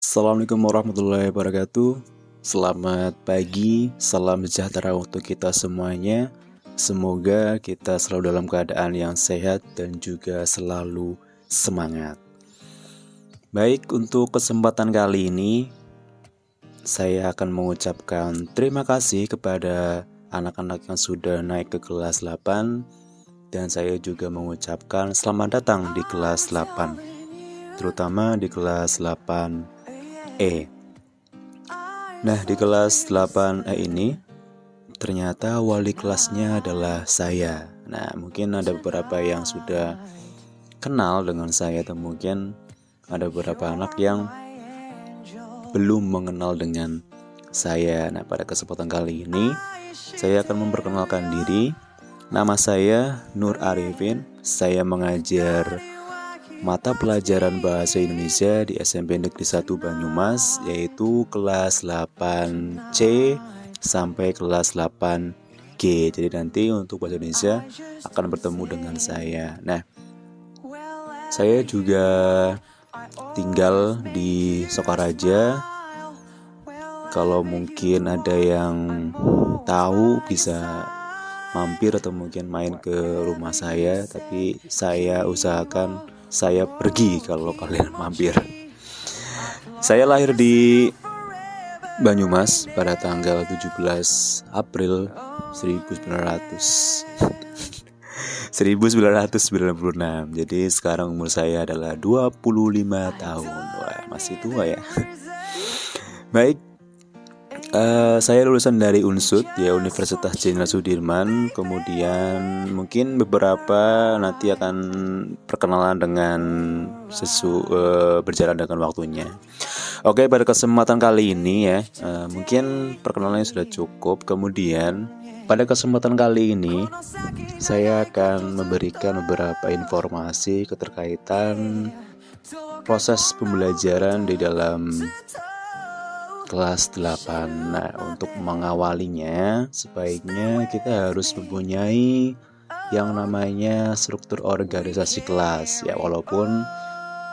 Assalamualaikum warahmatullahi wabarakatuh. Selamat pagi, salam sejahtera untuk kita semuanya. Semoga kita selalu dalam keadaan yang sehat dan juga selalu semangat. Baik, untuk kesempatan kali ini saya akan mengucapkan terima kasih kepada anak-anak yang sudah naik ke kelas 8 dan saya juga mengucapkan selamat datang di kelas 8 terutama di kelas 8 E. Nah, di kelas 8E ini ternyata wali kelasnya adalah saya. Nah, mungkin ada beberapa yang sudah kenal dengan saya atau mungkin ada beberapa anak yang belum mengenal dengan saya. Nah, pada kesempatan kali ini saya akan memperkenalkan diri. Nama saya Nur Arifin. Saya mengajar mata pelajaran bahasa Indonesia di SMP Negeri 1 Banyumas yaitu kelas 8C sampai kelas 8G. Jadi nanti untuk bahasa Indonesia akan bertemu dengan saya. Nah, saya juga tinggal di Sokaraja. Kalau mungkin ada yang tahu bisa mampir atau mungkin main ke rumah saya, tapi saya usahakan saya pergi kalau kalian mampir. Saya lahir di Banyumas pada tanggal 17 April 1900 1996 Jadi sekarang umur saya adalah 25 tahun. Wah masih tua ya. Baik Uh, saya lulusan dari Unsud ya Universitas Jenderal Sudirman. Kemudian mungkin beberapa nanti akan perkenalan dengan sesu uh, berjalan dengan waktunya. Oke pada kesempatan kali ini ya uh, mungkin perkenalannya sudah cukup. Kemudian pada kesempatan kali ini saya akan memberikan beberapa informasi keterkaitan proses pembelajaran di dalam kelas 8. Nah, untuk mengawalinya, sebaiknya kita harus mempunyai yang namanya struktur organisasi kelas ya walaupun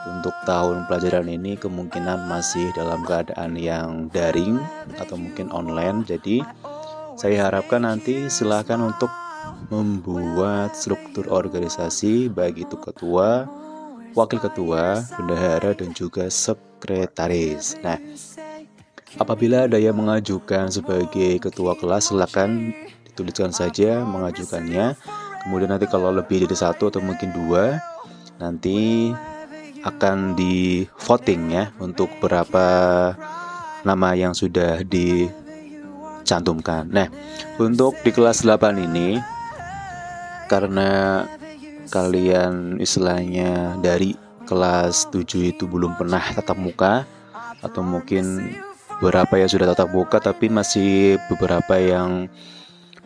untuk tahun pelajaran ini kemungkinan masih dalam keadaan yang daring atau mungkin online jadi saya harapkan nanti silahkan untuk membuat struktur organisasi baik itu ketua, wakil ketua, bendahara dan juga sekretaris. Nah, Apabila ada yang mengajukan sebagai ketua kelas, silakan dituliskan saja mengajukannya. Kemudian nanti kalau lebih dari satu atau mungkin dua, nanti akan di voting ya untuk berapa nama yang sudah dicantumkan. Nah, untuk di kelas 8 ini karena kalian istilahnya dari kelas 7 itu belum pernah tatap muka atau mungkin beberapa yang sudah tatap muka tapi masih beberapa yang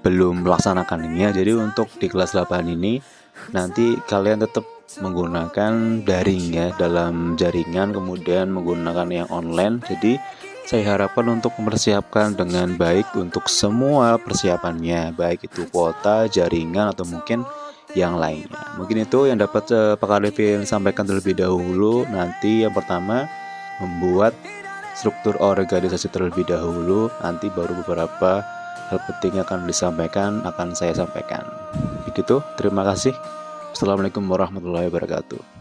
belum melaksanakan ini ya. Jadi untuk di kelas 8 ini nanti kalian tetap menggunakan daring ya dalam jaringan kemudian menggunakan yang online. Jadi saya harapkan untuk mempersiapkan dengan baik untuk semua persiapannya baik itu kuota, jaringan atau mungkin yang lainnya. Mungkin itu yang dapat uh, Pak Arifin sampaikan terlebih dahulu. Nanti yang pertama membuat struktur organisasi terlebih dahulu nanti baru beberapa hal penting akan disampaikan akan saya sampaikan. Begitu terima kasih. Assalamualaikum warahmatullahi wabarakatuh